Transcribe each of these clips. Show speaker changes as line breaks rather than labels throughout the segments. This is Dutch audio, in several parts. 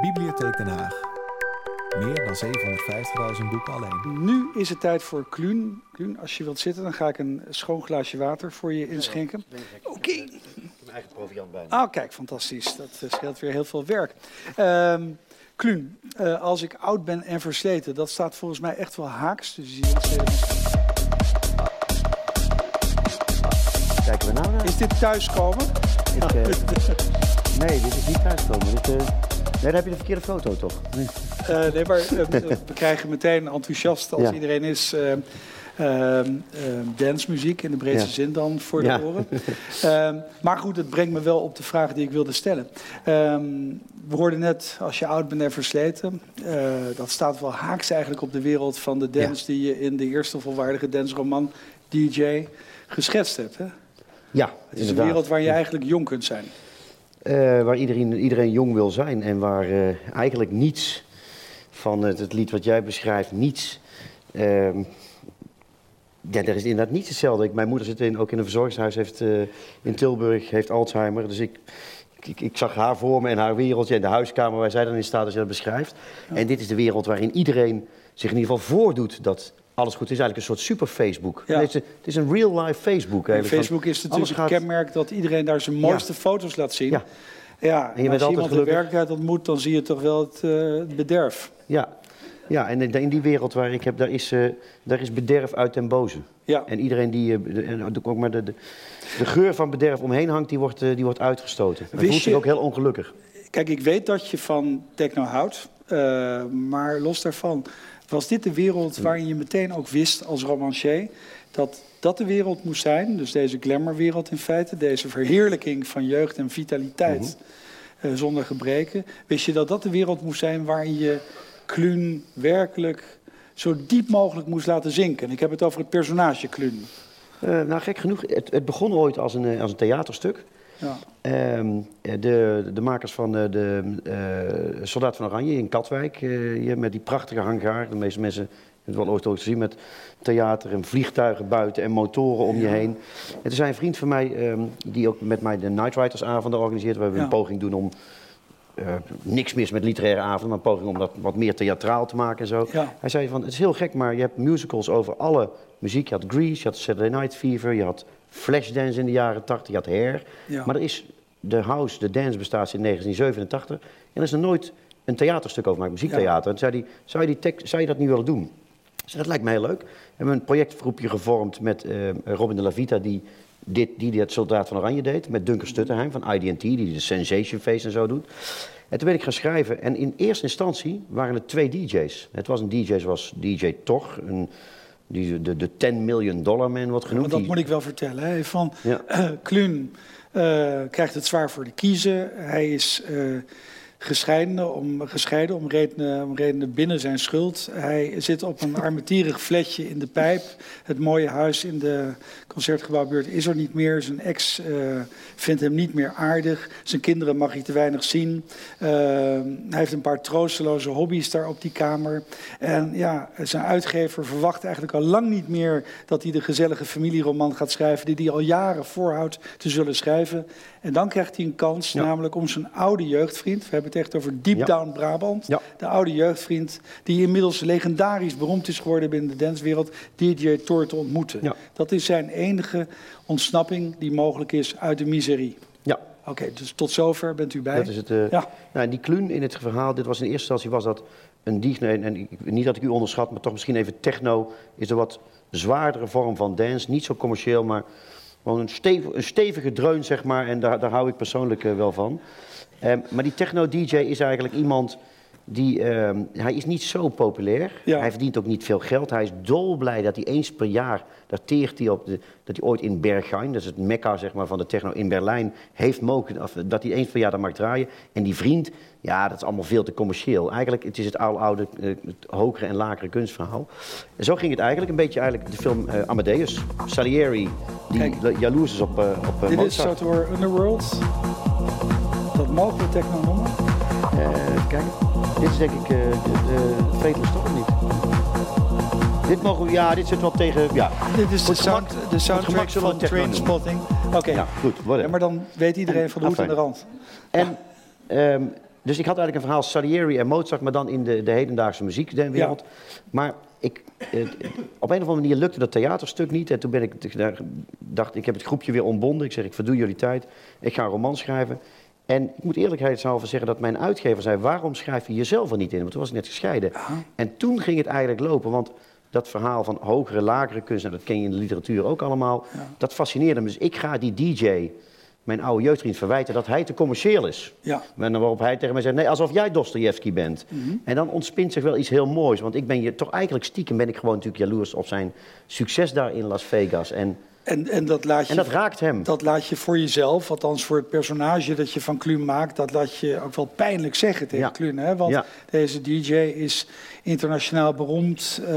Bibliotheek Den Haag. Meer dan 750.000 boeken alleen.
Nu is het tijd voor Kluun. Kluun, als je wilt zitten, dan ga ik een schoon glaasje water voor je inschenken. Oké.
Mijn eigen proviant bijna.
Ah, kijk, fantastisch. Dat eh, scheelt weer heel veel werk. Ehm Kluun, eh, als ik oud ben en versleten, dat staat volgens mij echt wel haaks. Dus je ziet het,
Kijken we nou naar?
is dit thuiskomen?
Ik, eh, nee, dit is niet thuiskomen. Dit, eh, nee, dan heb je de verkeerde foto toch? Nee.
Eh, nee, maar eh, we we krijgen meteen enthousiast als
Ja.
iedereen is. eh dancemuziek in de breedste
Ja.
zin dan voor de
Ja.
oren. Ehm, maar goed, het brengt me wel op de vraag die ik wilde stellen. We hoorden net, als je oud bent en versleten, eh, dat staat wel haaks eigenlijk op de wereld van de dance die je in de eerste volwaardige dansroman DJ geschetst hebt. Hè?
Ja,
Het is een wereld waar je eigenlijk jong kunt zijn.
Eh, waar iedereen, iedereen jong wil zijn en waar eh, eigenlijk niets van het, het lied wat jij beschrijft, niets. ehm, ja, er is inderdaad niets hetzelfde. Ik, mijn moeder zit in, ook in een verzorgingshuis heeft, eh, in Tilburg, heeft Alzheimer. Dus ik, ik, ik zag haar voor me en haar wereldje en de huiskamer waar zij dan in staat als je dat beschrijft. En dit is de wereld waarin iedereen zich in ieder geval voordoet dat alles goed is. Eigenlijk een soort super Facebook.
Ja.
Het, is, het een real life Facebook.
En
eigenlijk.
Facebook is natuurlijk
gaat-
het kenmerk dat iedereen daar zijn mooiste foto's laat zien.
Ja.
Ja,
En je
als je iemand in
gelukkig.
werkelijkheid ontmoet, dan zie je toch wel het, eh, het bederf.
Ja, ja en in die wereld waar ik heb, daar is, eh, daar is bederf uit ten boze.
Ja.
En iedereen die, eh, de- ook maar de, de, de geur van bederf omheen hangt, die wordt, die wordt uitgestoten. En
Wist
voelt zich ook heel ongelukkig.
Kijk, ik weet dat je van techno houdt, maar los daarvan, was dit de wereld waarin je meteen ook wist als romancier dat dat de wereld moest zijn, dus deze glamourwereld in feite, deze verheerlijking van jeugd en vitaliteit eh, zonder gebreken, wist je dat dat de wereld moest zijn waarin je Kluun werkelijk zo diep mogelijk moest laten zinken. Ik heb het over het personage Kluun.
Eh, nou, gek genoeg, het, het begon ooit als een, eh, als een theaterstuk.
Ja.
Ehm, eh, de, de makers van eh, de eh, Soldaat van Oranje in Katwijk, hier met die prachtige hangaar. De meeste mensen hebben het wel ooit ooit gezien met theater en vliegtuigen buiten en motoren om je heen. En er zijn een vriend van mij, ehm, die ook met mij de Night Riders avonden organiseert, waar we een poging doen om... eh, niks mis met literaire avonden, maar een poging om dat wat meer theatraal te maken en zo.
Ja.
Hij zei van, het is heel gek, maar je hebt musicals over alle muziek. Je had Grease, je had Saturday Night Fever, je had Flashdance in de jaren 80, je had Hair.
Ja.
Maar er is, de house, de dance bestaat sinds 1987 en er is er nooit een theaterstuk over gemaakt, muziektheater. En zei hij, zou je, die tekst, zou je dat niet willen doen? Zei, dat lijkt me heel leuk. We hebben een projectgroepje gevormd met eh, Robin de la Vita, die dit, die het Soldaat van Oranje deed. Met Duncan Stutterheim van IDT, die de Sensation Face en zo doet. En toen ben ik gaan schrijven. En in eerste instantie waren er twee DJ's. Het was een DJ zoals DJ Toch, een, die, de, de 10 million dollar man wordt genoemd.
Want dat
Die-
moet ik wel vertellen. Hè. Van
Ja.
Kluun eh, krijgt het zwaar voor de kiezen. Hij is eh, gescheiden, om, gescheiden om, redenen, om redenen binnen zijn schuld. Hij zit op een armetierig fletje in de pijp. Het mooie huis in de concertgebouwbuurt is er niet meer. Zijn ex eh, vindt hem niet meer aardig. Zijn kinderen mag hij te weinig zien. Eh, hij heeft een paar troosteloze hobby's daar op die kamer. En ja, zijn uitgever verwacht eigenlijk al lang niet meer dat hij de gezellige familieroman gaat schrijven die hij al jaren voorhoudt te zullen schrijven. En dan krijgt hij een kans,
Ja.
namelijk om zijn oude jeugdvriend, we hebben het echt over Deep
Ja.
Down Brabant,
Ja.
de oude jeugdvriend die inmiddels legendarisch beroemd is geworden binnen de dancewereld, DJ Thor te ontmoeten.
Ja.
Dat is zijn enige ontsnapping die mogelijk is uit de miserie.
Ja,
Oké, dus tot zover bent u bij.
Dat is het. eh,
Ja.
nou, die kluun in het verhaal, dit was in eerste instantie was dat een DJ, en ik, niet dat ik u onderschat, maar toch misschien even techno, is een wat zwaardere vorm van dance. Niet zo commercieel, maar gewoon een, stevig, een stevige dreun, zeg maar. En daar, daar hou ik persoonlijk eh, wel van. Ehm, maar die techno-DJ is eigenlijk iemand die, ehm, hij is niet zo populair.
Ja.
Hij verdient ook niet veel geld. Hij is dolblij dat hij eens per jaar, daar teert hij op, de, dat hij ooit in Berghain, dat is het mekka zeg maar, van de techno in Berlijn, heeft mogen, of, dat hij eens per jaar daar mag draaien. En die vriend, ja, dat is allemaal veel te commercieel. Eigenlijk, het is het oude, eh, het hogere en lagere kunstverhaal. En zo ging het eigenlijk, een beetje eigenlijk de film eh, Amadeus. Salieri, die
Kijk.
jaloers is op, eh, op
Dit is
Mozart.
Sator Underworld. Mogen we techno noemen.
Eh, kijk, dit is denk ik eh, de, de Fatal Storm niet. Dit mogen we, ja, dit zit wel tegen, ja.
Dit is de, sound, de soundtrack van Trainspotting. Oké,
Ja, goed, whatever.
Ja, maar dan weet iedereen van de hoed en de rand.
En ehm, dus ik had eigenlijk een verhaal Salieri en Mozart, maar dan in de, de hedendaagse muziekwereld. Maar ik, eh, op een of andere manier lukte dat theaterstuk niet. En toen ben ik, dacht ik, heb het groepje weer ontbonden. Ik zeg, ik verdoe jullie tijd. Ik ga een roman schrijven. En ik moet eerlijkheidshalve zeggen dat mijn uitgever zei: waarom schrijf je jezelf er niet in? Want toen was ik net gescheiden. En toen ging het eigenlijk lopen. Want dat verhaal van hogere, lagere kunst, en dat ken je in de literatuur ook allemaal, dat fascineerde me. Dus ik ga die DJ, mijn oude jeugdvriend, verwijten dat hij te commercieel is.
Ja.
En waarop hij tegen mij zegt, nee, alsof jij Dostoevsky bent.
Mhm.
En dan ontspint zich wel iets heel moois. Want ik ben je toch eigenlijk stiekem ben ik gewoon natuurlijk jaloers op zijn succes daar in Las Vegas. En
en, en, dat laat je,
en dat raakt hem.
Dat laat je voor jezelf, althans voor het personage dat je van Kluun maakt, dat laat je ook wel pijnlijk zeggen tegen ja. Kluun. Hè? Want deze DJ is internationaal beroemd. Uh,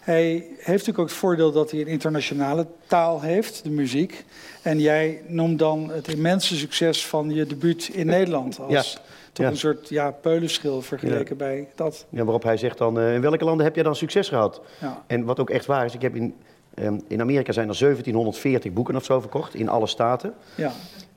hij heeft natuurlijk ook het voordeel dat hij een internationale taal heeft, de muziek. En jij noemt dan het immense succes van je debuut in Nederland als ja. toch een soort ja, peulenschil vergeleken bij dat.
Ja, waarop hij zegt dan, uh, in welke landen heb jij dan succes gehad? En wat ook echt waar is, ik heb in Ehm, in Amerika zijn er 1740 boeken of zo verkocht, in alle staten.
Ja.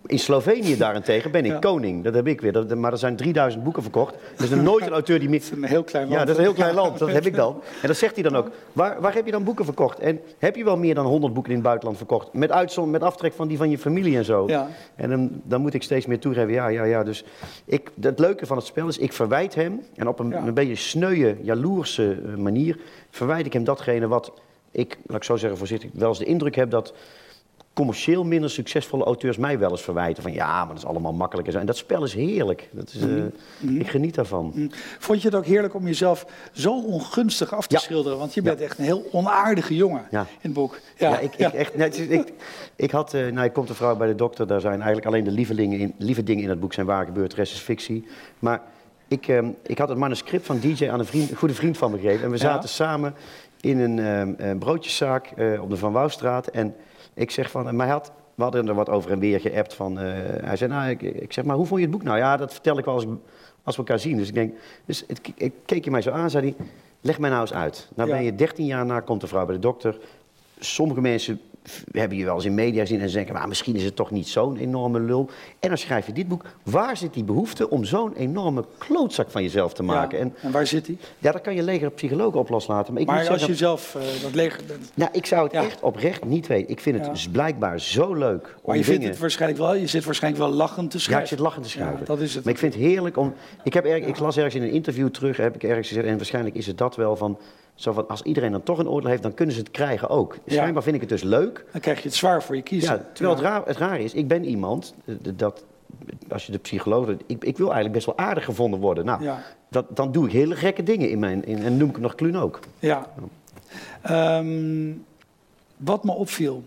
In Slovenië daarentegen ben ik koning. Dat heb ik weer. Dat, maar er zijn 3000 boeken verkocht. Er is nooit een auteur die...
Is een heel klein land.
Ja, dat is een heel klein land. Dat heb ik dan. En dat zegt hij dan ook. Waar, waar heb je dan boeken verkocht? En heb je wel meer dan 100 boeken in het buitenland verkocht? Met uitzondering, met aftrek van die van je familie en zo.
Ja.
En dan, dan moet ik steeds meer toegeven. Ja, ja, ja. Dus ik, het leuke van het spel is, ik verwijt hem. En op een, een beetje sneuwe, jaloerse eh, manier verwijt ik hem datgene wat ik, laat ik zo zeggen voorzichtig, wel eens de indruk heb dat commercieel minder succesvolle auteurs mij wel eens verwijten. Van ja, maar dat is allemaal makkelijker. En dat spel is heerlijk. Dat is, uh, Ik geniet daarvan.
Mhm. Vond je het ook heerlijk om jezelf zo ongunstig af te schilderen? Want je bent echt een heel onaardige jongen in het boek.
Ja, ik, ik, echt, nee, ik, ik had, uh, nou, ik kom de vrouw bij de dokter. Daar zijn eigenlijk alleen de lievelingen in, lieve dingen in het boek zijn waar gebeurd. De rest is fictie. Maar ik, uh, ik had het manuscript van DJ aan een, vriend, een goede vriend van me gegeven. En we zaten samen in een, uh, broodjeszaak uh, op de Van Wouwstraat. En ik zeg van, maar had, we hadden er wat over en weer geappt van, uh, hij zei, nou, ik, ik, zeg, maar hoe vond je het boek nou? Ja, dat vertel ik wel als, als we elkaar zien. Dus ik denk, dus het, ik keek je mij zo aan, zei hij, leg mij nou eens uit. Nou ben je 13 jaar na, komt de vrouw bij de dokter. Sommige mensen hebben je wel eens in media gezien en denken, maar misschien is het toch niet zo'n enorme lul. En dan schrijf je dit boek. Waar zit die behoefte om zo'n enorme klootzak van jezelf te maken?
Ja,
en,
en, waar zit die?
Ja, dat kan je leger psychologen op loslaten.
Maar, ik maar als je zelf uh, dat leger bent?
Nou, ik zou het ja. echt oprecht niet weten. Ik vind het dus blijkbaar zo leuk om
Maar je,
dingen...
vindt het waarschijnlijk wel, je zit waarschijnlijk wel lachend te schrijven.
Ja, ik zit lachend te schrijven.
dat is het.
Maar ik vind het heerlijk om... Ik, heb erg, ik las ergens in een interview terug, heb ik ergens gezegd... en waarschijnlijk is het dat wel van... Zo van, als iedereen dan toch een oordeel heeft, dan kunnen ze het krijgen ook. Ja. Schijnbaar vind ik het dus leuk.
Dan krijg je het zwaar voor je kiezen.
Ja, terwijl Het, raar, het raar is, ik ben iemand, dat, als je de psycholoog... Ik, ik wil eigenlijk best wel aardig gevonden worden. Nou, dat, dan doe ik hele gekke dingen in mijn... In, en noem ik hem nog Kluun ook.
Ja. Um, wat me opviel,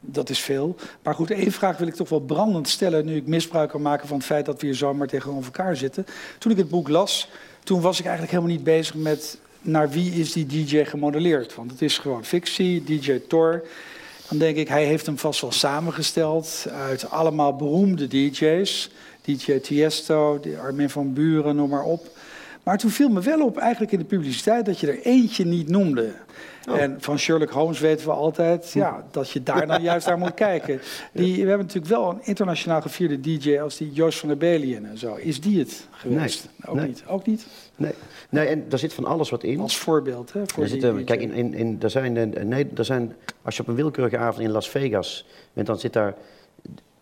dat is veel. Maar goed, één vraag wil ik toch wel brandend stellen... nu ik misbruik kan maken van het feit dat we hier zomaar tegenover elkaar zitten. Toen ik het boek las, toen was ik eigenlijk helemaal niet bezig met naar wie is die DJ gemodelleerd? Want het is gewoon fictie, DJ Thor. Dan denk ik, hij heeft hem vast wel samengesteld uit allemaal beroemde DJ's. DJ Tiesto, Armin van Buren, noem maar op. Maar toen viel me wel op, eigenlijk in de publiciteit, dat je er eentje niet noemde. Oh. En van Sherlock Holmes weten we altijd ja, dat je daar dan juist naar moet kijken. Die, we hebben natuurlijk wel een internationaal gevierde DJ als die Joost van der Belien en zo. Is die het geweest?
Nee.
Ook
nee.
niet. Ook niet?
Nee. nee, en daar zit van alles wat in.
Als voorbeeld, hè? Voor
zit, kijk, in, in, in, er zijn, nee, er zijn, als je op een willekeurige avond in Las Vegas bent, dan zit daar,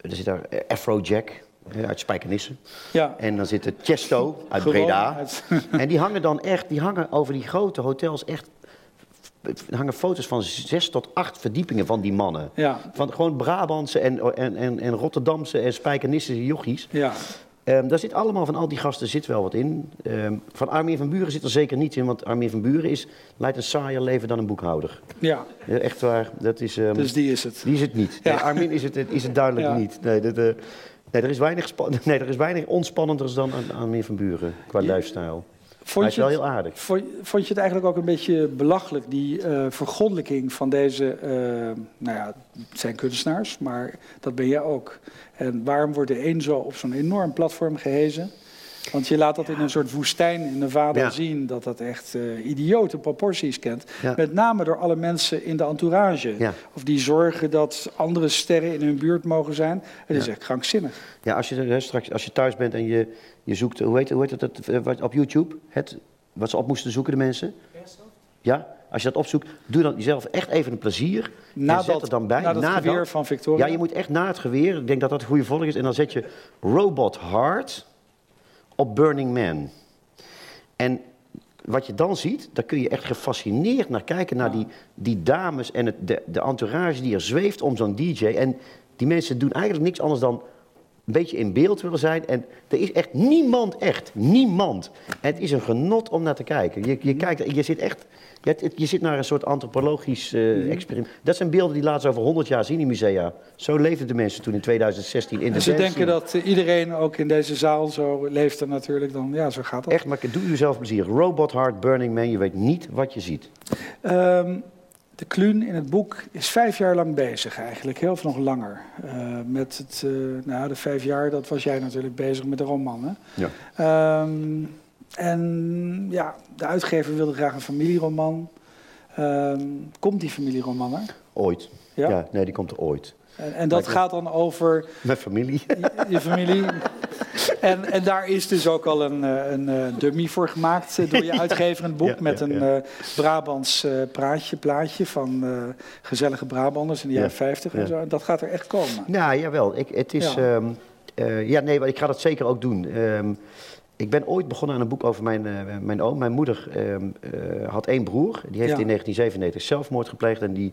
er zit daar Afrojack, uit Spijkenisse.
Ja.
En dan zit er Chesto uit
Gewoon
Breda.
uit-
en die hangen dan echt, die hangen over die grote hotels echt. Hangen foto's van zes tot acht verdiepingen van die mannen.
Ja.
Van gewoon Brabantse en, en, en, en Rotterdamse en Spijkenisse jochies.
Ja.
Ehm, daar zit allemaal van al die gasten zit wel wat in. Ehm, van Armin van Buren zit er zeker niet in, want Armin van Buren is, leidt een saaier leven dan een boekhouder.
ja,
echt waar, dat is... ehm,
dus die is het.
die is het niet.
Ja.
Nee, Armin is het, is het duidelijk
Ja.
niet. Nee, dat, eh, nee, er is weinig nee, er is weinig onspannenders dan aan- Armin van Buren qua lifestyle. Hij
Vond
is
je,
wel heel aardig.
vond, vond je het eigenlijk ook een beetje belachelijk, die eh vergoddelijking van deze, eh, nou ja, het zijn kunstenaars, maar dat ben jij ook. En waarom wordt de een zo op zo'n enorm platform gehezen Want je laat dat in een soort woestijn in Nevada
Ja.
zien, dat dat echt eh, idiote proporties kent.
Ja.
Met name door alle mensen in de entourage.
Ja.
Of die zorgen dat andere sterren in hun buurt mogen zijn. Het is echt krankzinnig.
Ja, als je, hè, straks, als je thuis bent en je, je zoekt, hoe heet, hoe heet het, het, eh, op YouTube, het, wat ze op moesten zoeken, de mensen? Ja, als je dat opzoekt, doe dan jezelf echt even een plezier.
Na
en zet
dat-
er dan bij.
na dat
nadat-
geweer van Victoria.
Ja, je moet echt na het geweer, ik denk dat dat een goede volg is, en dan zet je Robot Heart op Burning Man. En wat je dan ziet, daar kun je echt gefascineerd naar kijken, naar die, die dames en het, de, de entourage die er zweeft om zo'n DJ. En die mensen doen eigenlijk niks anders dan een beetje in beeld willen zijn. En er is echt niemand echt, niemand. En het is een genot om naar te kijken. Je, je, kijkt, je zit echt, je, je zit naar een soort antropologisch eh, experiment. Dat zijn beelden die laten ze over 100 jaar zien in musea. Zo leefden de mensen toen in 2016 in de
En ze
dance
denken dat eh, iedereen ook in deze zaal zo leeft er natuurlijk dan. Ja, zo gaat dat.
Echt, maar doe jezelf plezier. Robot Heart, Burning Man, je weet niet wat je ziet.
Ehm, de Kluun in het boek is vijf jaar lang bezig eigenlijk, heel veel nog langer. Eh, met het, eh, nou, de vijf jaar, dat was jij natuurlijk bezig met de roman. Hè?
Ja.
Ehm, en ja, de uitgever wilde graag een familieroman. Ehm, komt die familieroman er?
Ooit.
Ja?
Ja, nee, die komt er ooit.
En, en dat gaat dan over
Met familie.
je, je familie. En, en daar is dus ook al een, eh, een eh, dummy voor gemaakt eh, door je uitgever in het boek.
Ja,
met
ja,
een
ja.
Brabants praatje, plaatje van gezellige Brabanders in de
Ja,
jaren 50 en zo. En dat gaat er echt komen.
Nou, jawel. Ik, het is,
Ja.
ja. ja, nee, maar ik ga dat zeker ook doen. Ehm, ik ben ooit begonnen aan een boek over mijn, mijn oom. Mijn moeder ehm, eh, had één broer. Die heeft in 1997 zelfmoord gepleegd. En die,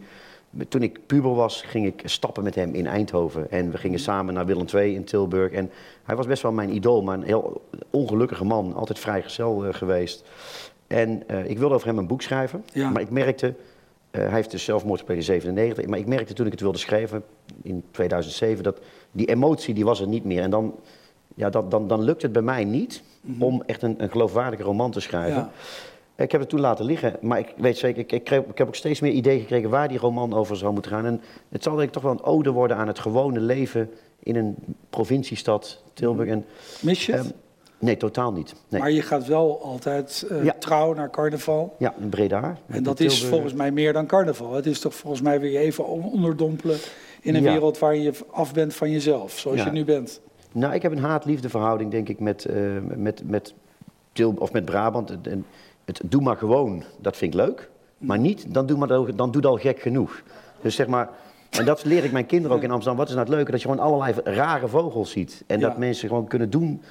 toen ik puber was, ging ik stappen met hem in Eindhoven. En we gingen samen naar Willem II in Tilburg. En hij was best wel mijn idool, maar een heel ongelukkige man. Altijd vrijgezel eh, geweest. En eh, ik wilde over hem een boek schrijven.
Ja.
Maar ik merkte... eh, hij heeft dus zelfmoord gepleegd in 97. Maar ik merkte toen ik het wilde schrijven, in 2007, dat die emotie die was er niet meer. En dan, ja, dat, dan, dan lukt het bij mij niet om echt een, een geloofwaardige roman te schrijven.
Ja.
Ik heb het toen laten liggen, maar ik weet zeker, ik, ik, kreeg- ik heb ook steeds meer ideeën gekregen waar die roman over zou moeten gaan. En het zal denk ik toch wel een ode worden aan het gewone leven in een provinciestad, Tilburg. En,
Mis je het?
ehm, nee, totaal niet. Nee.
Maar je gaat wel altijd eh,
Ja.
trouw naar carnaval.
Ja, in Breda.
En dat is volgens mij meer dan carnaval. Het is toch volgens mij weer even on- onderdompelen in een
Ja.
wereld waar je af bent van jezelf, zoals
Ja.
je nu bent.
Nou, ik heb een haat-liefde verhouding, denk ik, met, eh, met, met, Til of met Brabant. En het doe maar gewoon, dat vind ik leuk. Maar niet, dan doe, maar, dan doe het al gek genoeg. Dus zeg maar, en dat leer ik mijn kinderen ook in Amsterdam. Wat is nou het leuke? Dat je gewoon allerlei rare vogels ziet. En
Ja.
dat mensen gewoon kunnen doen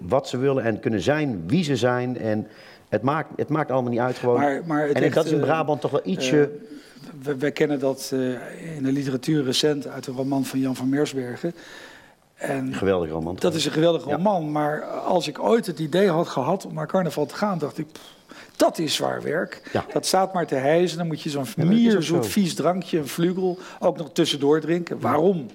wat ze willen en kunnen zijn wie ze zijn. En het maakt, het maakt allemaal niet uit gewoon.
Maar,
en
ligt,
dat is in
eh,
Brabant toch wel ietsje...
We, wij kennen dat eh, in de literatuur recent uit de roman van Jan van Meersbergen. En
geweldig roman.
dat is een geweldige
Ja.
roman. Maar als ik ooit het idee had gehad om naar carnaval te gaan, dacht ik. pff, dat is zwaar werk.
Ja.
Dat staat maar te hijzen. Dan moet je zo'n
maar het is ook
mierzoet
zo.
vies drankje, een vlugel, ook nog tussendoor drinken. Waarom?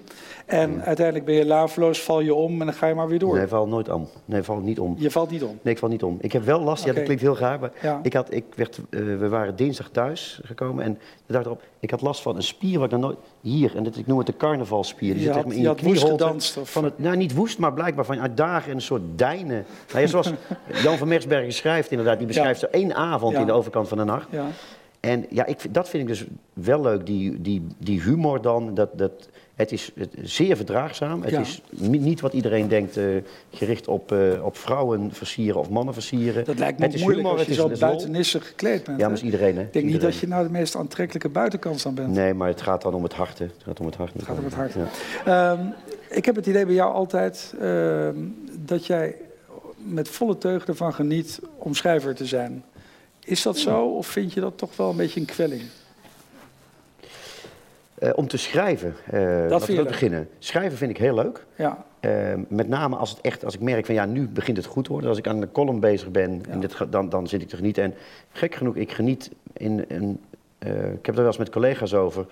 En uiteindelijk ben je laveloos, val je om en dan ga je maar weer door.
Nee, valt nooit om. Nee, valt niet om.
Je valt niet om.
Nee, ik val niet om. Ik heb wel last, ja, dat klinkt heel raar, maar
Ja.
ik had, ik werd, eh, we waren dinsdag thuis gekomen en de dag erop, ik had last van een spier wat ik nog nooit, hier, en dat, ik noem het de carnavalspier. Die
Je
zit
had-
in
je woest gedanst, of-
Van het, nou, niet woest, maar blijkbaar van uit dagen en een soort dijnen. Nou, ja, zoals Jan van Mersbergen schrijft inderdaad, die beschrijft zo één avond in de overkant van de nacht. En ja, ik, dat vind ik dus wel leuk, die, die, die humor dan. Dat, dat, het is zeer verdraagzaam. Het
Ja.
is ni- niet wat iedereen denkt, eh, gericht op, eh, op vrouwen versieren of mannen versieren.
Dat lijkt me
het is
moeilijk
humor,
als je
het is,
zo buitennissig gekleed bent.
Ja, maar is iedereen, hè?
Ik denk niet dat je nou de meest aantrekkelijke buitenkans dan bent.
Nee, maar het gaat dan om het hart, hè. Het gaat om het hart.
Het gaat om het hart.
Ja.
Ehm, ik heb het idee bij jou altijd ehm, dat jij met volle teugen ervan geniet om schrijver te zijn. Is dat zo of vind je dat toch wel een beetje een kwelling?
Eh, om te schrijven, we
je
ook
leuk?
beginnen. Schrijven vind ik heel leuk.
Ja,
Eh, met name als, het echt, als ik merk van ja, nu begint het goed te worden. Als ik aan de column bezig ben, en dit, dan, dan zit ik te genieten. En gek genoeg, ik geniet in een. ik heb er wel eens met collega's over.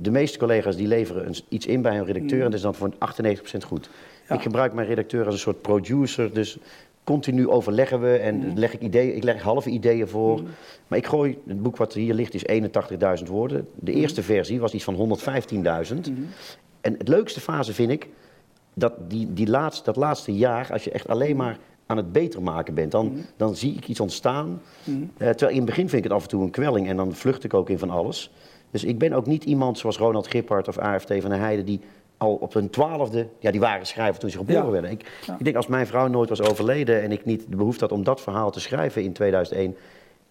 De meeste collega's die leveren een- iets in bij een redacteur en dat is dan voor 98% goed.
Ja.
Ik gebruik mijn redacteur als een soort producer, dus continu overleggen we en leg ik ideeën, ik leg halve ideeën voor. Maar ik gooi, het boek wat hier ligt is 81.000 woorden. De eerste versie was iets van 115.000. En het leukste fase vind ik, dat, die, die laatste, dat laatste jaar, als je echt alleen maar aan het beter maken bent, dan, dan zie ik iets ontstaan. Eh, terwijl in het begin vind ik het af en toe een kwelling en dan vlucht ik ook in van alles. Dus ik ben ook niet iemand zoals Ronald Gippard of AFT van der Heijden die al op hun twaalfde, ja die waren schrijver toen ze geboren
Ja.
werden. Ik,
Ja.
ik denk als mijn vrouw nooit was overleden en ik niet de behoefte had om dat verhaal te schrijven in 2001,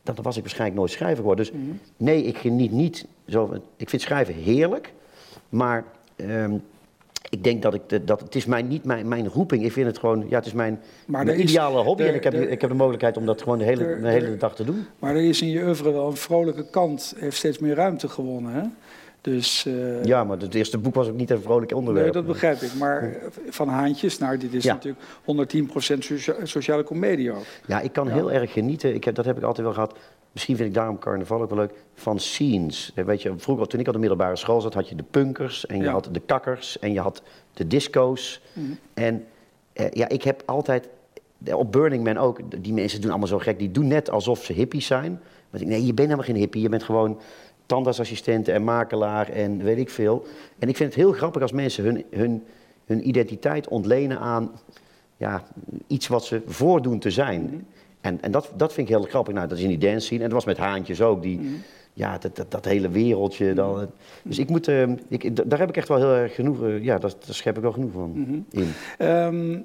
dan was ik waarschijnlijk nooit schrijver geworden. Dus
Mhm.
nee, ik geniet niet zo. Ik vind schrijven heerlijk, maar ehm, ik denk dat ik de, dat het is mijn, niet mijn, mijn roeping. Ik vind het gewoon, ja, het is mijn, mijn
is-
ideale hobby
er-
en ik heb,
er-
ik heb de mogelijkheid om dat gewoon de hele,
er-
de hele dag te doen.
Maar er is in je oeuvre wel een vrolijke kant, heeft steeds meer ruimte gewonnen. Hè? Dus eh,
Ja, maar het eerste boek was ook niet een vrolijk onderwerp.
nee, dat begrijp ik. Maar van Haantjes, nou, dit is
Ja.
natuurlijk 110% socia- sociale comedie ook.
Ja, ik kan heel erg genieten. Ik heb, dat heb ik altijd wel gehad. Misschien vind ik daarom carnaval ook wel leuk. Van scenes. Eh, Weet je, vroeger, toen ik op de middelbare school zat, had je de punkers. En je
Ja.
had de kakkers. En je had de disco's. En eh, ja, ik heb altijd... Op Burning Man ook. Die mensen doen allemaal zo gek. Die doen net alsof ze hippies zijn. Maar ik denk, nee, je bent helemaal geen hippie. Je bent gewoon tandartsassistent en makelaar en weet ik veel. En ik vind het heel grappig als mensen hun, hun, hun identiteit ontlenen aan ja, iets wat ze voordoen te zijn. En, en dat, dat vind ik heel grappig. Nou, dat is in die dance scene. En dat was met Haantjes ook. Die, Ja, dat, dat, dat hele wereldje. Dan, dus ik moet, eh, ik, daar heb ik echt wel heel erg genoeg... eh, ja, daar, daar schep ik wel genoeg van in.
Ehm,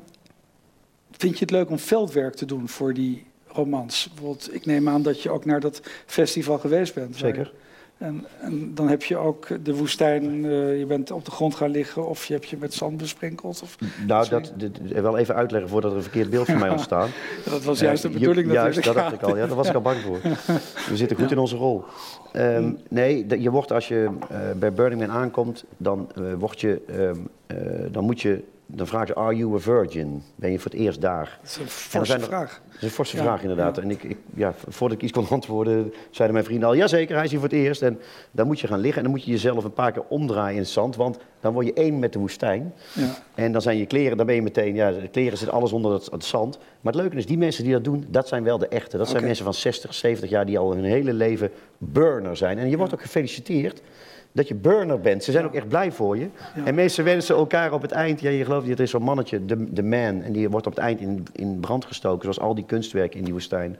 vind je het leuk om veldwerk te doen voor die romans? Bijvoorbeeld, ik neem aan dat je ook naar dat festival geweest bent. waar-
Zeker.
En, en dan heb je ook de woestijn, eh, je bent op de grond gaan liggen of je hebt je met zand besprenkeld. Of,
Nou, dat, dit- wel even uitleggen voordat er een verkeerd beeld van mij ontstaat.
dat was juist de
Eh, je-
bedoeling
Juist,
natuurlijk.
dat dacht ik al. Ja, daar was ik al bang voor. We zitten goed in onze rol. Ehm, nee, je wordt als je eh, bij Burning Man aankomt, dan eh, word je, ehm, eh, dan moet je, dan vragen ze, are you a virgin? Ben je voor het eerst daar?
Dat is een
En
forse
er
vraag.
Dat is een forse
Ja,
vraag inderdaad.
ja.
En ik, ik, ja, voordat ik iets kon antwoorden, zeiden mijn vrienden al, jazeker, hij is hier voor het eerst. En dan moet je gaan liggen en dan moet je jezelf een paar keer omdraaien in het zand, want dan word je één met de woestijn.
Ja.
En dan zijn je kleren, dan ben je meteen, ja, de kleren zit alles onder het, het zand. Maar het leuke is, die mensen die dat doen, dat zijn wel de echte. Dat zijn mensen van 60, 70 jaar die al hun hele leven burner zijn. En je wordt ook gefeliciteerd dat je burner bent. Ze zijn ook echt blij voor je.
Ja.
En mensen wensen elkaar op het eind, ja, je gelooft niet, er is zo'n mannetje, de, de man, en die wordt op het eind in, in brand gestoken, zoals al die kunstwerken in die woestijn.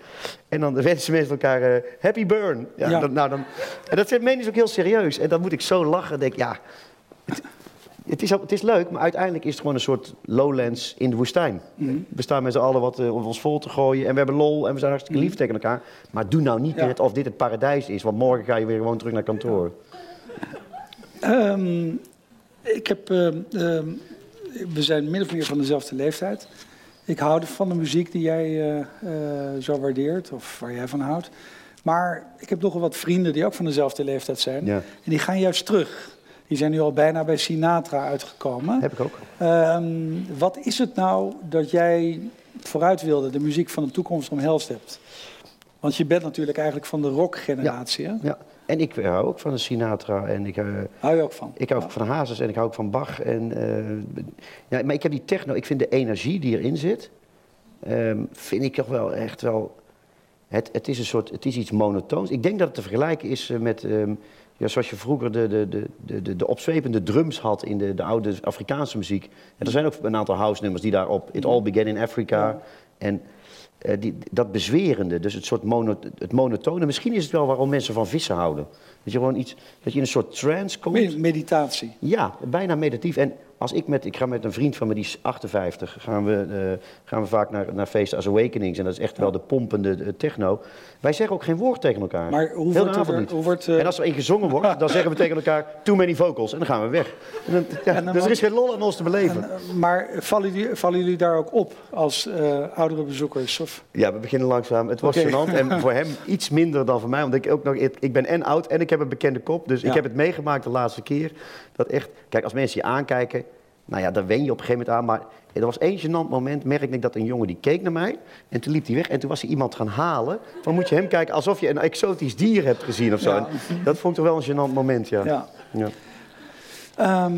En dan wensen mensen elkaar eh, happy burn. Ja,
Ja.
Dat, nou, dan, en dat zijn mensen ook heel serieus. En dan moet ik zo lachen, denk ja, het is, ook- het is leuk, maar uiteindelijk is het gewoon een soort lowlands in de woestijn. We staan met z'n allen wat eh, om ons vol te gooien en we hebben lol en we zijn hartstikke lief tegen elkaar. Maar doe nou niet net of dit het paradijs is, want morgen ga je weer gewoon terug naar kantoor.
Ehm, ik heb, ehm, ehm, we zijn min of meer van dezelfde leeftijd. Ik hou van de muziek die jij eh, eh, zo waardeert, of waar jij van houdt. Maar ik heb nogal wat vrienden die ook van dezelfde leeftijd zijn.
Ja.
En die gaan juist terug. Die zijn nu al bijna bij Sinatra uitgekomen.
Heb ik ook.
Wat is het nou dat jij vooruit wilde, de muziek van de toekomst omhelst hebt? Want je bent natuurlijk eigenlijk van de rockgeneratie, hè?
Ja. En ik hou ook van Sinatra en ik, eh,
Hou je ook van?
ik hou ook van Hazes en ik hou ook van Bach. En, eh, ja, maar ik heb die techno, ik vind de energie die erin zit, ehm, vind ik toch wel echt wel... Het, het is een soort, het is iets monotoons. Ik denk dat het te vergelijken is eh, met, ehm, ja, zoals je vroeger de, de, de, de, de, de opzwepende drums had in de, de oude Afrikaanse muziek. En er zijn ook een aantal house nummers die daarop, It All Began in Africa.
Ja.
En eh, die, dat bezwerende, dus het soort mono, het monotone. Misschien is het wel waarom mensen van vissen houden. Dat je gewoon iets, dat je in een soort trance komt.
Me- Meditatie.
Ja, bijna meditatief. En als ik met, ik ga met een vriend van me, die is 58, gaan we, eh, gaan we vaak naar, naar feesten als Awakenings. En dat is echt wel de pompende eh, techno. Wij zeggen ook geen woord tegen elkaar.
Maar hoe
Heel
wordt er- hoe eh,
En als er één gezongen wordt, dan zeggen we tegen elkaar, too many vocals. En dan gaan we weg. En dan, ja,
En dan
dus er is geen lol aan ons te beleven.
En, maar vallen jullie, vallen jullie daar ook op als oudere bezoekers? Of?
Ja, we beginnen langzaam. Het
Oké.
gênant. En voor hem iets minder dan voor mij. Want ik, ook nog, ik, ik ben en oud en ik heb een bekende kop. Dus
Ja.
ik heb het meegemaakt de laatste keer. Dat echt... Kijk, als mensen je aankijken... Nou ja, dan wen je op een gegeven moment aan. Maar er was één gênant moment, merkte ik dat een jongen die keek naar mij. En toen liep hij weg. En toen was hij iemand gaan halen. Van moet je hem kijken alsof je een exotisch dier hebt gezien of zo.
Ja.
Dat vond ik toch wel een gênant moment, ja.
Ja.
Ja.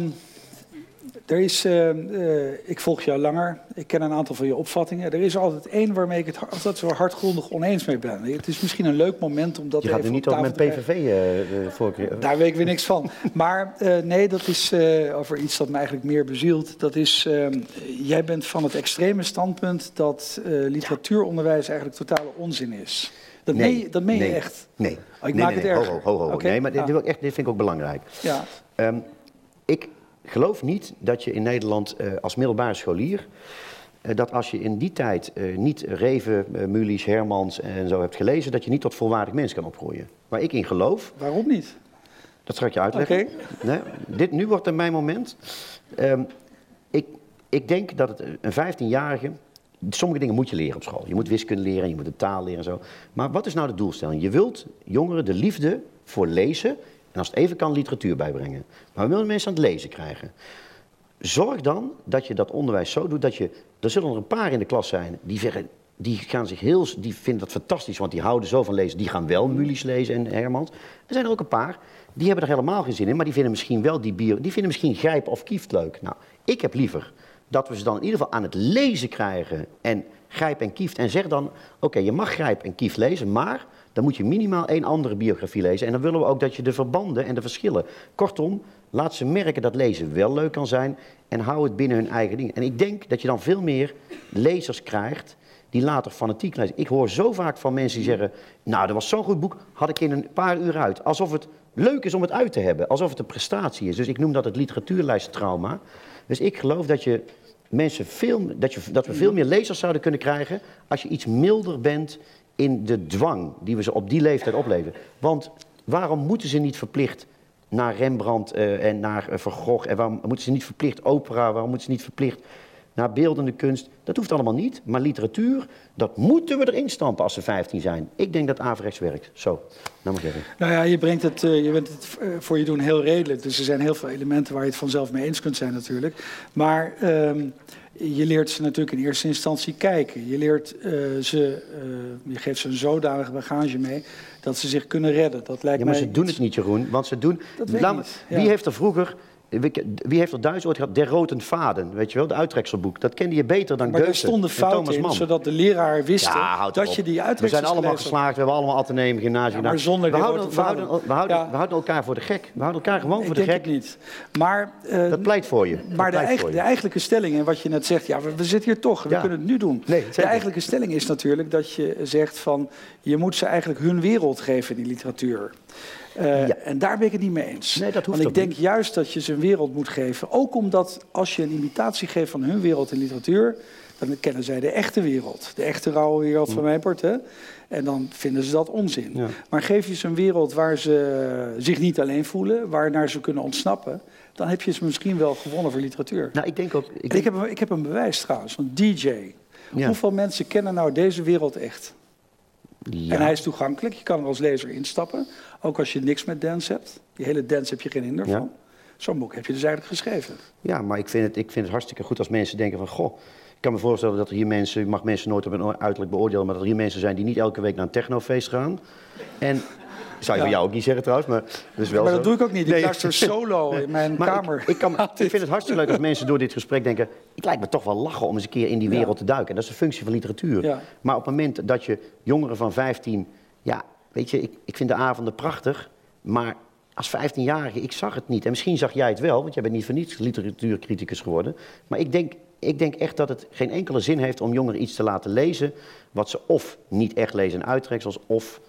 Ehm, Er is, eh, eh, ik volg jou langer, ik ken een aantal van je opvattingen. Er is altijd één waarmee ik het altijd zo hardgrondig oneens mee ben. Het is misschien een leuk moment om dat
Je gaat
even
nu
op
niet over mijn
te.
PVV eh voorkeur.
Daar weet ik weer niks van. Maar eh, nee, dat is over iets dat me eigenlijk meer bezielt. Dat is, eh, jij bent van het extreme standpunt dat literatuuronderwijs eigenlijk totale onzin is. Dat meen, je- dat meen
nee,
je echt.
Nee.
Oh, ik
nee,
maak
nee,
het
nee.
erger.
Ho, ho, ho, Nee, maar dit,
ja.
dit vind ik ook belangrijk.
Ja,
Ehm, geloof niet dat je in Nederland eh, als middelbare scholier... eh, dat als je in die tijd eh, niet Reven, eh, Mulisch, Hermans en zo hebt gelezen... dat je niet tot volwaardig mens kan opgroeien. Waar ik in geloof,
waarom niet?
dat zal ik je uitleggen.
Oké.
Nee, dit, nu wordt het mijn moment. Ehm, ik, ik denk dat het een 15-jarige... Sommige dingen moet je leren op school. Je moet wiskunde leren, je moet de taal leren en zo. Maar wat is nou de doelstelling? Je wilt jongeren de liefde voor lezen... en als het even kan, literatuur bijbrengen. Maar we willen mensen aan het lezen krijgen. Zorg dan dat je dat onderwijs zo doet dat je... Er zullen er een paar in de klas zijn die zeggen... Die, gaan zich heel, die vinden dat fantastisch, want die houden zo van lezen. Die gaan wel Mulies lezen en Hermans. Er zijn er ook een paar, die hebben er helemaal geen zin in... maar die vinden misschien wel die bio... Die vinden misschien Grijp of Kieft leuk. Nou, ik heb liever dat we ze dan in ieder geval aan het lezen krijgen... en Grijp en Kieft. En zeg dan, oké, je mag Grijp en Kieft lezen... maar dan moet je minimaal één andere biografie lezen. En dan willen we ook dat je de verbanden en de verschillen... Kortom, laat ze merken dat lezen wel leuk kan zijn... en hou het binnen hun eigen ding. En ik denk dat je dan veel meer lezers krijgt die later fanatiek lezen. Ik hoor zo vaak van mensen die zeggen... nou, dat was zo'n goed boek, had ik in een paar uur uit. Alsof het leuk is om het uit te hebben. Alsof het een prestatie is. Dus ik noem dat het literatuurlijsttrauma. Dus ik geloof dat, je mensen veel, dat, je, dat we veel meer lezers zouden kunnen krijgen... als je iets milder bent in de dwang die we ze op die leeftijd opleven. Want waarom moeten ze niet verplicht naar Rembrandt eh, en naar eh, Van Gogh... en waarom moeten ze niet verplicht opera, waarom moeten ze niet verplicht naar beeldende kunst. Dat hoeft allemaal niet. Maar literatuur, dat moeten we erin stampen als ze 15 zijn. Ik denk dat averechts werkt. Zo, nou mag even.
Nou ja, je brengt het, eh, je bent het eh, voor je doen heel redelijk. Dus er zijn heel veel elementen waar je het vanzelf mee eens kunt zijn natuurlijk. Maar ehm, je leert ze natuurlijk in eerste instantie kijken. Je leert eh, ze, je geeft ze een zodanige bagage mee dat ze zich kunnen redden. Dat lijkt
Ja, maar
mij
ze doen
iets-
het niet, Jeroen. Want ze doen...
Dat weet ik
Laat me-
niet, ja.
Wie heeft er vroeger... Wie heeft er duizend ooit gehad? Der Roten Vaden, weet je wel? De uittrekselboek. Dat kende je beter dan
Maar daar
Goethe
stonden
en
fouten in, zodat de leraar wist
Ja,
dat
op.
je die
We
uitreksels
zijn allemaal geslaagd, we hebben allemaal ateneum, gymnasium
Ja, maar
gedaan.
zonder
we,
die
houden, we, houden, we, houden,
Ja.
we houden elkaar voor de gek. We houden elkaar gewoon voor
Ik
de gek.
het niet. Maar, eh,
Dat pleit voor je.
Maar de,
voor je.
de eigenlijke stelling, en wat je net zegt, ja, we, we zitten hier toch, we kunnen het nu doen.
Nee,
de eigenlijke stelling is natuurlijk dat je zegt van, je moet ze eigenlijk hun wereld geven, die literatuur. Eh,
Ja.
En daar ben ik het niet mee eens.
Nee, dat hoeft
Want ik denk juist dat je ze een wereld moet geven. Ook omdat als je een imitatie geeft van hun wereld in literatuur, dan kennen zij de echte wereld. De echte rauwe wereld van mijn part. Hè? En dan vinden ze dat onzin.
Ja.
Maar geef je ze een wereld waar ze zich niet alleen voelen, waarnaar ze kunnen ontsnappen, dan heb je ze misschien wel gewonnen voor literatuur.
Nou, ik denk ook... Ik
En
denk,
ik, heb, een- ik heb een bewijs trouwens, van DJ.
Ja.
Hoeveel mensen kennen nou deze wereld echt?
Ja.
En hij is toegankelijk, je kan er als lezer instappen. Ook als je niks met dance hebt. Die hele dance heb je geen hinder
Ja.
van. Zo'n boek heb je dus eigenlijk geschreven.
Ja, maar ik vind, het, ik vind het hartstikke goed als mensen denken van... Goh, ik kan me voorstellen dat er hier mensen... Ik mag mensen nooit op hun uiterlijk beoordelen... maar dat er hier mensen zijn die niet elke week naar een technofeest gaan. En... Zou je
Ja.
van jou ook niet zeggen trouwens, maar dat is wel
maar
zo.
dat doe ik ook niet. Ik
Nee.
luister solo in mijn
Maar
kamer.
Ik, ik, kan, ik vind het hartstikke leuk als mensen door dit gesprek denken... het lijkt me toch wel lachen om eens een keer in die
Ja.
wereld te duiken. En dat is de functie van literatuur.
Ja.
Maar op het moment dat je jongeren van 15... Ja, weet je, ik, ik vind de avonden prachtig... maar als 15-jarige, ik zag het niet. En misschien zag jij het wel, want jij bent niet voor niets literatuurcriticus geworden. Maar ik denk, ik denk echt dat het geen enkele zin heeft om jongeren iets te laten lezen... wat ze of niet echt lezen in uittreksels, of...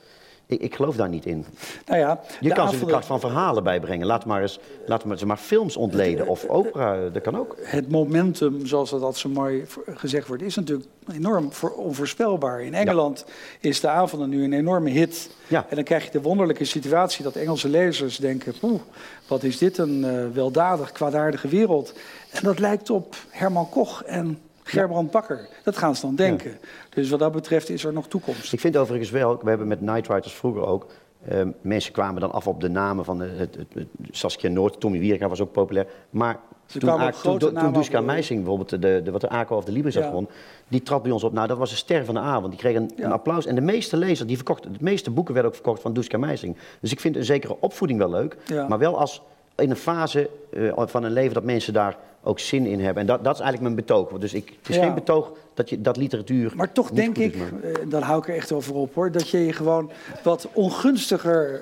Ik, ik geloof daar niet in.
nou ja,
Je kan ze de kracht van verhalen bijbrengen. Laat maar eens, laat maar, ze maar films ontleden of opera, dat kan ook.
het momentum, zoals dat zo mooi gezegd wordt, is natuurlijk enorm voor- onvoorspelbaar. In Engeland is de avonden nu een enorme hit.
Ja.
En dan krijg je de wonderlijke situatie dat Engelse lezers denken... Poeh, wat is dit een eh, weldadig, kwaadaardige wereld. En dat lijkt op Herman Koch en Gerbrand Bakker. Dat gaan ze dan denken. Dus wat dat betreft is er nog toekomst.
Ik vind overigens wel, we hebben met Nightwriters vroeger ook... eh, mensen kwamen dan af op de namen van het, het, het- Saskia Noord, Tommy Wierga was ook populair. Maar toen, A- toen, Duska Meising bijvoorbeeld, de, de, wat de ACO of de Libris had
Ja.
gewonnen... die trad bij ons op. Nou, dat was een ster van de avond. Die kreeg een,
Ja.
een applaus. En de meeste lezers, die verkochten, de meeste boeken werden ook verkocht van Duska Meising. Dus ik vind een zekere opvoeding wel leuk.
Ja.
Maar wel als in een fase eh, van een leven dat mensen daar ook zin in hebben. En dat, dat is eigenlijk mijn betoog. Dus ik, het is
Ja.
geen betoog dat, je, dat literatuur.
Maar toch denk ik, eh, dan hou ik er echt over op hoor, dat je je gewoon wat ongunstiger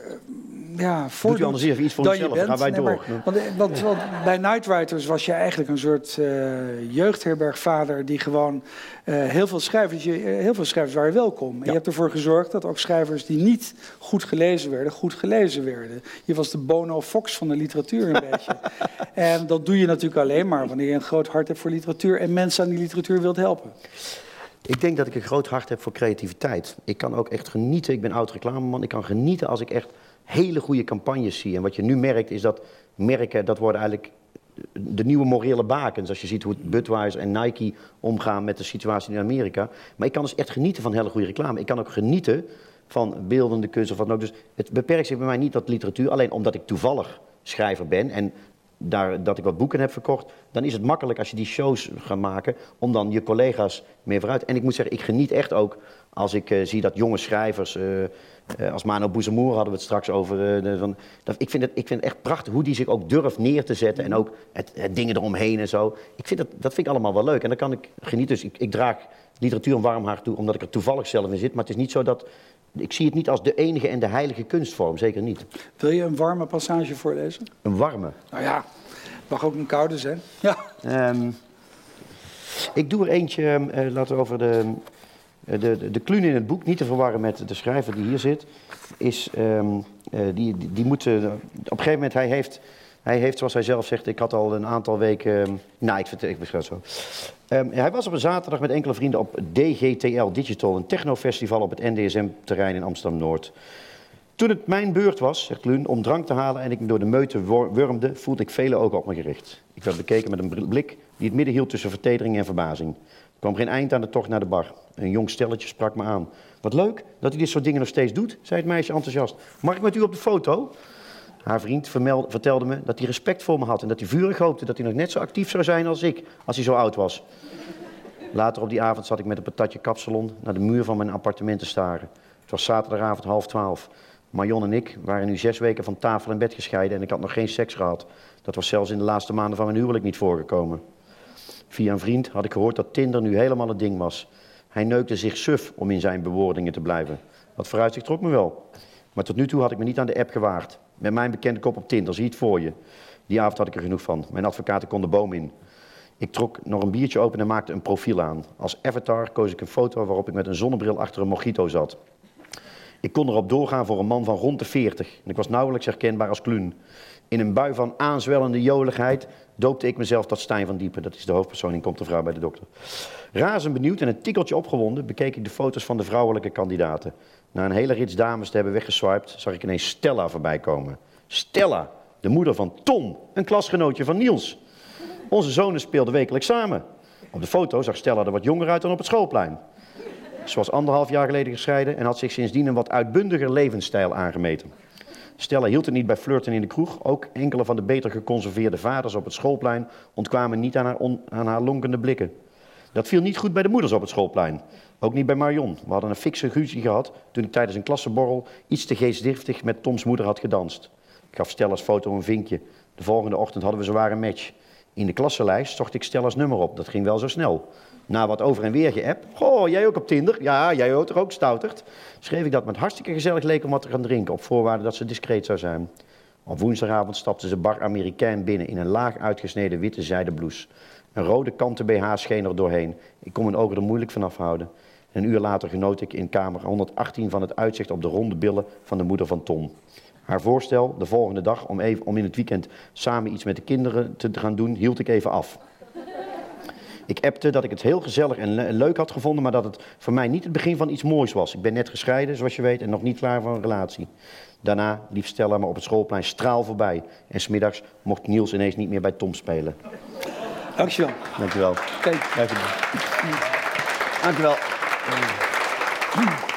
ja, voordoet
anders even iets voor jezelf, dan gaan wij
Nee,
door.
maar- want, eh, want, want bij Nightwriters was je eigenlijk een soort eh, jeugdherbergvader die gewoon eh, heel veel schrijvers, je, heel veel schrijvers waren welkom. En je hebt ervoor gezorgd dat ook schrijvers die niet goed gelezen werden, goed gelezen werden. Je was de Bono Fox van de literatuur een beetje. En dat doe je natuurlijk alleen maar wanneer je een groot hart hebt voor literatuur en mensen aan die literatuur wilt helpen.
Ik denk dat ik een groot hart heb voor creativiteit. Ik kan ook echt genieten. Ik ben oud reclameman. Ik kan genieten als ik echt hele goede campagnes zie. En wat je nu merkt is dat merken, dat worden eigenlijk de nieuwe morele bakens. Als je ziet hoe Budweiser en Nike omgaan met de situatie in Amerika. Maar ik kan dus echt genieten van hele goede reclame. Ik kan ook genieten van beeldende kunst of wat dan ook. Dus het beperkt zich bij mij niet tot literatuur. Alleen omdat ik toevallig schrijver ben en daar, dat ik wat boeken heb verkocht, dan is het makkelijk als je die shows gaat maken om dan je collega's meer vooruit. En ik moet zeggen, ik geniet echt ook als ik eh, zie dat jonge schrijvers, eh, eh, als Mano Boezemoer hadden we het straks over. de- van, dat, ik, vind het, ik vind echt prachtig hoe die zich ook durft neer te zetten en ook het dingen eromheen en zo. Ik vind dat, dat vind ik allemaal wel leuk en dan kan ik genieten. Dus ik, ik draag literatuur een warm hart toe omdat ik er toevallig zelf in zit. Maar het is niet zo dat. Ik zie het niet als de enige en de heilige kunstvorm, zeker niet.
Wil je een warme passage voorlezen?
Een warme.
Nou ja, het mag ook een koude zijn. Ja.
Ehm, ik doe er eentje, eh, laten we over de, de, de, de kluun in het boek, niet te verwarren met de schrijver die hier zit. Is, ehm, eh, die, die, die moet, eh, op een gegeven moment, hij heeft, hij heeft, zoals hij zelf zegt, ik had al een aantal weken, ehm, nou ik, ik beschrijf het zo. Ehm, hij was op een zaterdag met enkele vrienden op DGTL Digital, een technofestival op het NDSM-terrein in Amsterdam-Noord. Toen het mijn beurt was, zegt Luun, om drank te halen en ik me door de meute wurmde, voelde ik vele ogen op me gericht. Ik werd bekeken met een blik die het midden hield tussen vertedering en verbazing. Er kwam geen eind aan de tocht naar de bar. Een jong stelletje sprak me aan. Wat leuk dat hij dit soort dingen nog steeds doet, zei het meisje enthousiast. Mag ik met u op de foto? Haar vriend vertelde me dat hij respect voor me had en dat hij vurig hoopte dat hij nog net zo actief zou zijn als ik, als hij zo oud was. Later op die avond zat ik met een patatje kapsalon naar de muur van mijn appartement te staren. Het was zaterdagavond half twaalf. Marion en ik waren nu zes weken van tafel en bed gescheiden en ik had nog geen seks gehad. Dat was zelfs in de laatste maanden van mijn huwelijk niet voorgekomen. Via een vriend had ik gehoord dat Tinder nu helemaal het ding was. Hij neukte zich suf om in zijn bewoordingen te blijven. Dat vooruitzicht trok me wel. Maar tot nu toe had ik me niet aan de app gewaagd. Met mijn bekende kop op Tinder, zie het voor je. Die avond had ik er genoeg van. Mijn advocaten kon de boom in. Ik trok nog een biertje open en maakte een profiel aan. Als avatar koos ik een foto waarop ik met een zonnebril achter een mojito zat. Ik kon erop doorgaan voor een man van rond de 40 en ik was nauwelijks herkenbaar als Kluun. In een bui van aanzwellende joligheid doopte ik mezelf tot Stijn van Diepen. Dat is de hoofdpersoon in Komt de Vrouw bij de Dokter. Razend benieuwd en een tikkeltje opgewonden bekeek ik de foto's van de vrouwelijke kandidaten. Na een hele rits dames te hebben weggeswiped, zag ik ineens Stella voorbij komen. Stella, de moeder van Tom, een klasgenootje van Niels. Onze zonen speelden wekelijks samen. Op de foto zag Stella er wat jonger uit dan op het schoolplein. Ze was anderhalf jaar geleden gescheiden en had zich sindsdien een wat uitbundiger levensstijl aangemeten. Stella hield het niet bij flirten in de kroeg. Ook enkele van de beter geconserveerde vaders op het schoolplein ontkwamen niet aan haar, aan haar lonkende blikken. Dat viel niet goed bij de moeders op het schoolplein. Ook niet bij Marion. We hadden een fikse ruzie gehad toen ik tijdens een klassenborrel iets te geestdriftig met Toms moeder had gedanst. Ik gaf Stella's foto een vinkje. De volgende ochtend hadden we zowaar een match. In de klassenlijst zocht ik Stella's nummer op. Dat ging wel zo snel. Na wat over en weer geappt. Goh, jij ook op Tinder? Ja, jij ook ook, stouterd? Schreef ik dat met hartstikke gezellig leek om wat te gaan drinken. Op voorwaarde dat ze discreet zou zijn. Op woensdagavond stapte ze bar Amerikaan binnen in een laag uitgesneden witte zijden blouse. Een rode kanten BH scheen er doorheen. Ik kon mijn ogen er moeilijk van afhouden. Een uur later genoot ik in kamer 118 van het uitzicht op de ronde billen van de moeder van Tom. Haar voorstel de volgende dag om, even, om in het weekend samen iets met de kinderen te gaan doen, hield ik even af. Ik appte dat ik het heel gezellig en le- leuk had gevonden, maar dat het voor mij niet het begin van iets moois was. Ik ben net gescheiden, zoals je weet, en nog niet klaar voor een relatie. Daarna liep Stella me op het schoolplein straal voorbij. En smiddags mocht Niels ineens niet meer bij Tom spelen.
Dankjewel.
Dankjewel.
Kijk.
Dankjewel. Dankjewel. Amém.